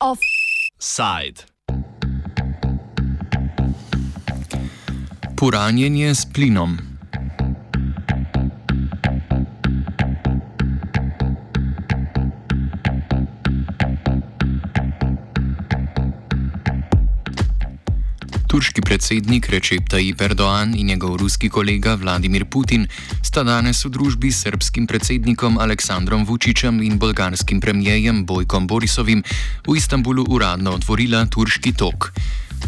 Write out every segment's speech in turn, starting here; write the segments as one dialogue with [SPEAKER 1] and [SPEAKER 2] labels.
[SPEAKER 1] Offside. Puranjenje s plinom. Turški predsednik Recep Tayyip Erdoğan in njegov ruski kolega Vladimir Putin sta danes v družbi s srpskim predsednikom Aleksandrom Vučićem in bolgarskim premijejem Bojkom Borisovim v Istanbulu uradno otvorila Turški tok.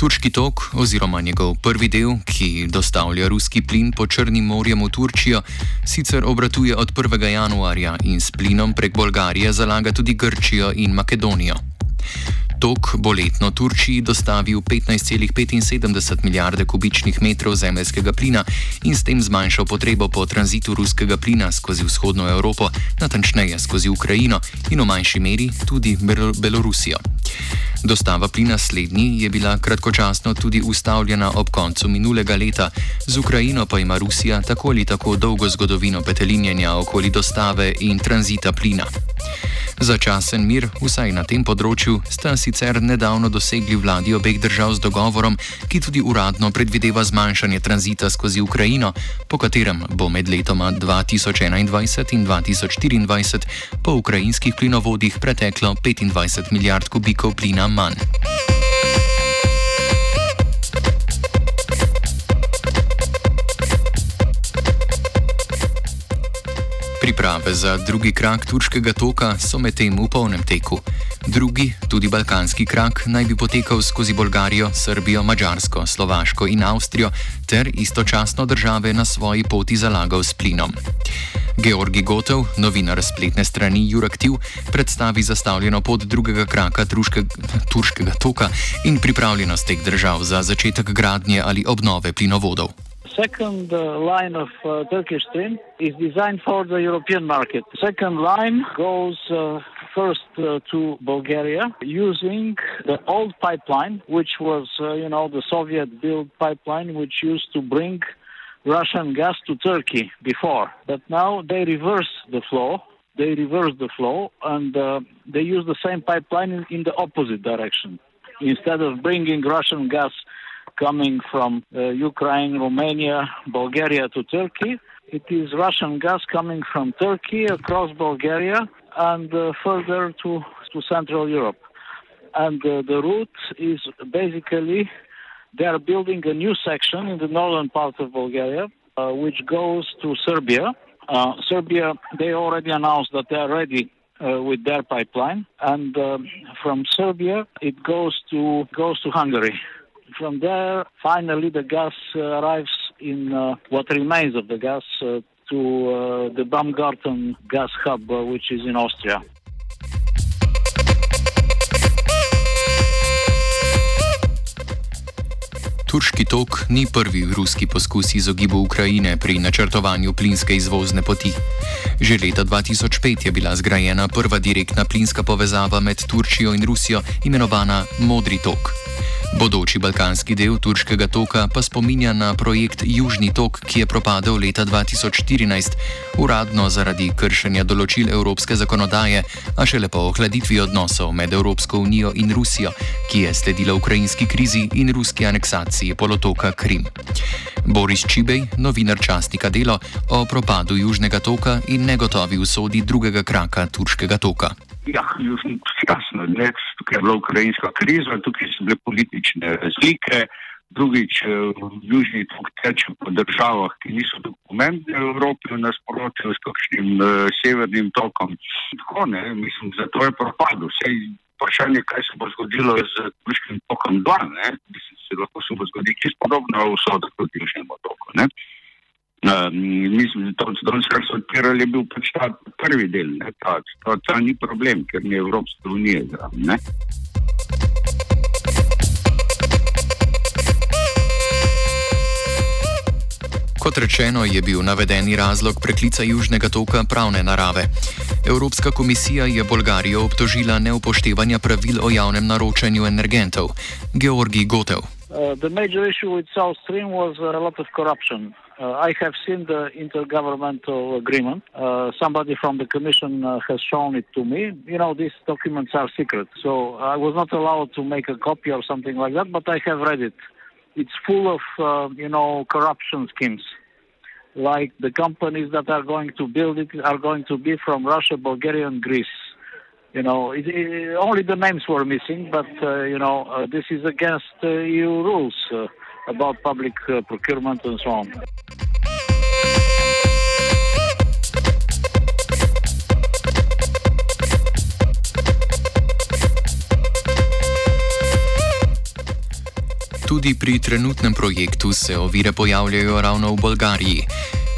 [SPEAKER 1] Turški tok, oziroma njegov prvi del, ki dostavlja ruski plin po Črnim morjem v Turčijo, sicer obratuje od 1. januarja in s plinom prek Bolgarije zalaga tudi Grčijo in Makedonijo. Tok bo letno Turčiji dostavil 15,75 milijarde kubičnih metrov zemljskega plina in s tem zmanjšal potrebo po tranzitu ruskega plina skozi vzhodno Evropo, natančneje skozi Ukrajino in v manjši meri tudi Belorusijo. Dostava plina slednji je bila kratkočasno tudi ustavljena ob koncu minulega leta, z Ukrajino pa ima Rusija tako ali tako dolgo zgodovino petelinjenja okoli dostave in tranzita plina. Začasen mir, vsaj na tem področju, sta sicer nedavno dosegli vladi obeh držav z dogovorom, ki tudi uradno predvideva zmanjšanje tranzita skozi Ukrajino, po katerem bo med letoma 2021 in 2024 po ukrajinskih plinovodih preteklo 25 milijard kubikov plina manj. Priprave za drugi krak turškega toka so medtem v polnem teku. Drugi, tudi balkanski krak, naj bi potekal skozi Bolgarijo, Srbijo, Mačarsko, Slovaško in Avstrijo ter istočasno države na svoji poti zalagal s plinom. Georgi Gotov, novinar spletne strani Juraktiv, predstavi zastavljeno pot drugega kraka truške, turškega toka in pripravljenost teh držav za začetek gradnje ali obnove plinovodov.
[SPEAKER 2] Second uh, line of uh, Turkish stream is designed for the European market. Second line goes uh, first uh, to Bulgaria using the old pipeline, which was, uh, you know, the Soviet-built pipeline, which used to bring Russian gas to Turkey before. But now they reverse the flow. They reverse the flow and uh, they use the same pipeline in, in the opposite direction. Instead of bringing Russian gas coming from uh, Ukraine, Romania, Bulgaria to Turkey. It is Russian gas coming from Turkey across Bulgaria and uh, further to, to Central Europe. And uh, the route is basically they are building a new section in the northern part of Bulgaria, uh, which goes to Serbia. Uh, Serbia, they already announced that they are ready uh, with their pipeline, and um, from Serbia it goes to goes to Hungary. From there, finally, the gas uh, arrives in uh, what remains of the gas uh, to uh, the Baumgarten gas hub, uh, which is in Austria.
[SPEAKER 1] Turški tok ni prvi ruski poskus izogibu Ukrajine pri načrtovanju plinske izvozne poti. Že leta 2005 je bila zgrajena prva direktna plinska povezava med Turčijo in Rusijo, imenovana Modri tok. Bodoči balkanski del turškega toka pa spominja na projekt Južni tok, ki je propadel leta 2014, uradno zaradi kršenja določil evropske zakonodaje, a šele po ohladitvi odnosov med Evropsko unijo in Rusijo, ki je sledila ukrajinski krizi in ruski aneksaciji polotoka Krim. Boris Čibej, novinar časnika Delo, o propadu Južnega toka in negotovi usodi drugega kraka turškega toka.
[SPEAKER 3] Ja, jasno, ne, tukaj je bila ukrajinska kriza, tukaj so bile politične razlike. Drugič, eh, v južni tok teče po državah, ki niso pomembne v Evropi, v nasprotju s kakšnim uh, severnim tokom. Tako ne, mislim, zato je propadlo. Vse vprašanje, kaj se bo zgodilo z južnim tokom 2, ne, mislim, se lahko se bo zgodilo čisto podobno v sodah kot južnemu toku. Uh, mislim, da to, danes, kar so odpirali, je bil pač ta prvi del. Ne, ta, ta, ta ni problem, ker ni Evropska unija zraven.
[SPEAKER 1] Kot rečeno, je bil navedeni razlog preklica Južnega toka pravne narave. Evropska komisija je Bolgarijo obtožila neupoštevanja pravil o javnem naročanju energentov. Georgi Gotev.
[SPEAKER 2] Uh, the major issue with South Stream was a lot of corruption. Uh, I have seen the intergovernmental agreement. Uh, somebody from the Commission uh, has shown it to me. You know, these documents are secret, so I was not allowed to make a copy or something like that, but I have read it. It's full of, uh, you know, corruption schemes. Like the companies that are going to build it are going to be from Russia, Bulgaria, and Greece. You know, it, it, only the names were missing, but, uh, you know, uh, this is against EU rules about public procurement and so on.
[SPEAKER 1] Tudi pri trenutnem projektu se ovire pojavljajo ravno v Bolgariji.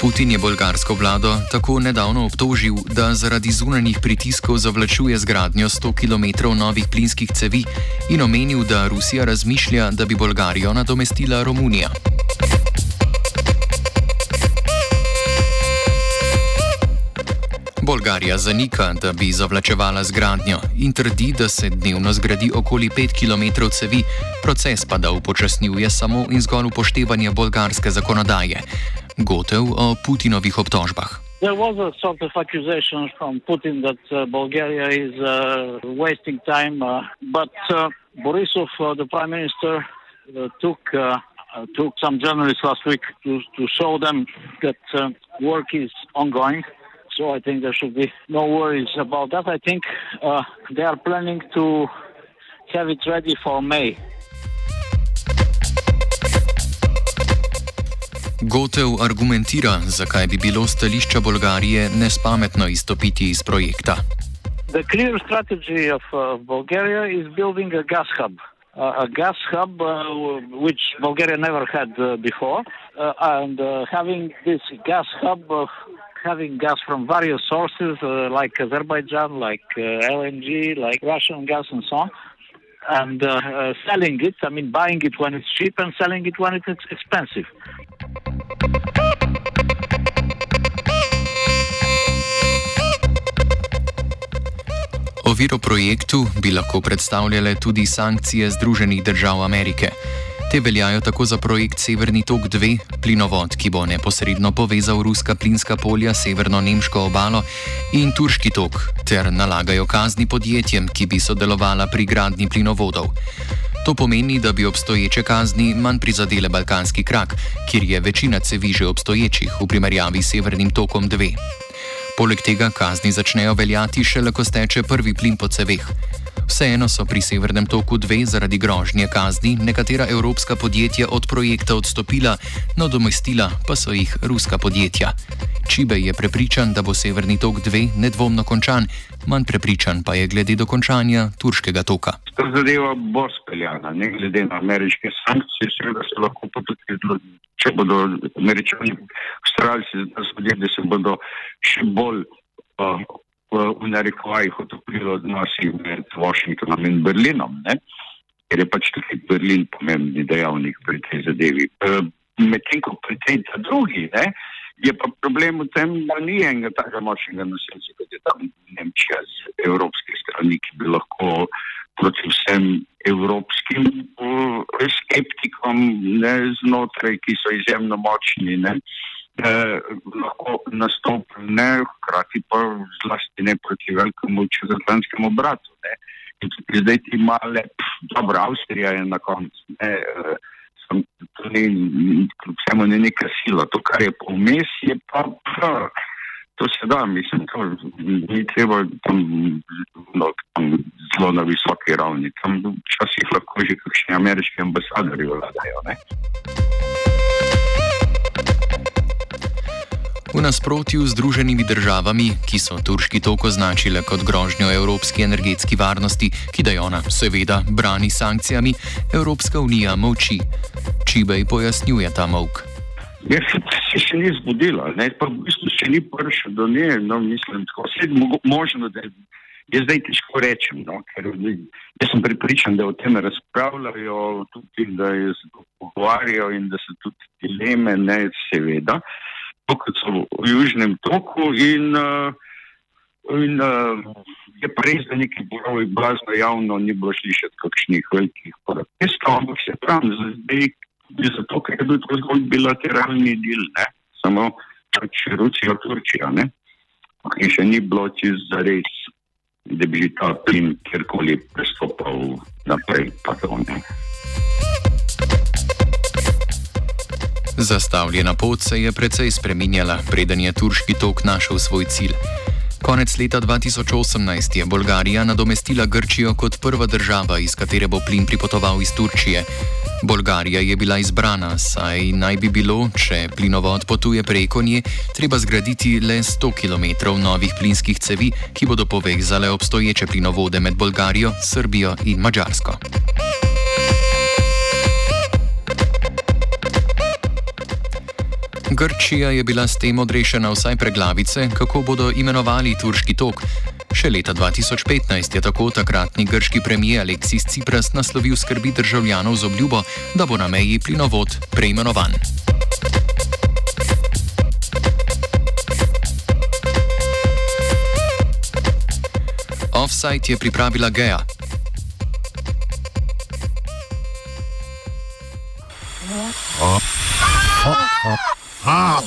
[SPEAKER 1] Putin je bolgarsko vlado tako nedavno obtožil, da zaradi zunanjih pritiskov zavlačuje zgradnjo 100 km novih plinskih cevi in omenil, da Rusija razmišlja, da bi Bolgarijo nadomestila Romunija. Bolgarija zanika, da bi zavlačevala zgradnjo in trdi, da se dnevno zgradi okoli 5 km cevi, proces pa da upočasnjuje samo in zgolj upoštevanje bolgarske zakonodaje. Gotev o Putinovih obtožbah.
[SPEAKER 2] There was a sort of accusation from Putin that uh, Bulgaria is uh, wasting time, uh, but uh, Borisov, uh, the prime minister, uh, took uh, uh, took some journalists last week to, to show them that uh, work is ongoing. So I think there should be no worries about that. I think uh, they are planning to have it ready for May.
[SPEAKER 1] Gotev argumentira, zakaj bi bilo stališča Bolgarije nespametno izstopiti iz projekta.
[SPEAKER 2] The clear strategy of uh, Bulgaria is building a gas hub. Uh, a gas hub uh, which Bulgaria never had uh, before. Uh, and uh, having this gas hub, uh, having gas from various sources uh, like Azerbaijan, like uh, LNG, like Russian gas, and so on, and uh, uh, selling it. I mean, buying it when it's cheap and selling it when it's expensive.
[SPEAKER 1] Oviro projektu bi lahko predstavljale tudi sankcije Združenih držav Amerike. Te veljajo tako za projekt Severni tok 2, plinovod, ki bo neposredno povezal ruska plinska polja severno-nemško obalo, in turški tok, ter nalagajo kazni podjetjem, ki bi sodelovala pri gradni plinovodov. To pomeni, da bi obstoječe kazni manj prizadele balkanski krak, kjer je večina cevi že obstoječih v primerjavi s Severnim tokom 2. Poleg tega kazni začnejo veljati šele, ko steče prvi plin po ceveh. Vseeno so pri Severnem toku 2 zaradi grožnje kazni nekatera evropska podjetja od projekta odstopila, nadomestila pa so jih ruska podjetja. Čibe je prepričan, da bo Severni tok 2 nedvomno končan, manj prepričan pa je glede dokončanja turškega toka.
[SPEAKER 3] Ta zadeva bo speljana, ne glede na ameriške sankcije, seveda se lahko pa tudi zgodi, če bodo američani ustrajali, da se bodo še bolj. Uh, v narekovajih otoplilo odnosi med Washingtonom in Berlinom, ne? ker je pač tudi Berlin pomembni dejavnik pri tej zadevi. Medtem ko pri tej drugi, ne, je pa problem v tem, da ni enega takega močnega nosilca, kot je tam Nemčija z evropske strani, ki bi lahko proti vsem evropskim uh, skeptikom ne, znotraj, ki so izjemno močni. Ne, eh, lahko nastopil, ne, hkrati pa zlasti ne proti velikemu čezatlanskemu bratu. Ne. In tudi zdaj ti male, dobro, Avstrija je na koncu, ne, eh, sem, to ni, vsemu ni neka sila, to, kar je povmes, je pa, pa to se da, mislim, to ni treba tam, no, tam zelo na visoki ravni, tam včasih lahko že kakšni ameriški ambasadori vladajo, ne.
[SPEAKER 1] V nasprotju z Združenimi državami, ki so turški tok označile kot grožnjo evropski energetski varnosti, ki da jo ona seveda brani sankcijami, Evropska unija molči. Čibej pojasnjuje ta mok.
[SPEAKER 3] Ja, se še ni zbudila, ne? pa v bistvu še ni prišel do nje. No, mislim, tako se možno, da je zdaj težko reči. No? Jaz sem pripričan, da o tem razpravljajo, tudi da se pogovarjajo in da so tudi dileme, ne seveda kot so v Južnem toku. In, uh, In, uh, je pa res, da nekaj borovih blazno javno ni bilo slišati kakšnih velikih protestov, ampak se pravi, zdaj je zato, ker je bil to zgolj bilateralni del, ne? samo pač Rusija, Turčija, ne? in še ni bilo čez za res, da bi ta plin kjerkoli prestopal naprej.
[SPEAKER 1] Zastavljena pot se je precej spreminjala, preden je turški tok našel svoj cilj. Konec leta 2018 je Bolgarija nadomestila Grčijo kot prva država, iz katere bo plin pripotoval iz Turčije. Bolgarija je bila izbrana, saj naj bi bilo, če plinovod potuje preko nje, treba zgraditi le 100 km novih plinskih cevi, ki bodo povezale obstoječe plinovode med Bolgarijo, Srbijo in Mačarsko. Grčija je bila s tem odrešena vsaj preglavice, kako bodo imenovali turški tok. Še leta 2015 je tako takratni grški premijer Aleksis Cipras naslovil skrbi državljanov z obljubo, da bo na meji plinovod preimenovan. Offside je pripravila Gea.
[SPEAKER 4] Huh?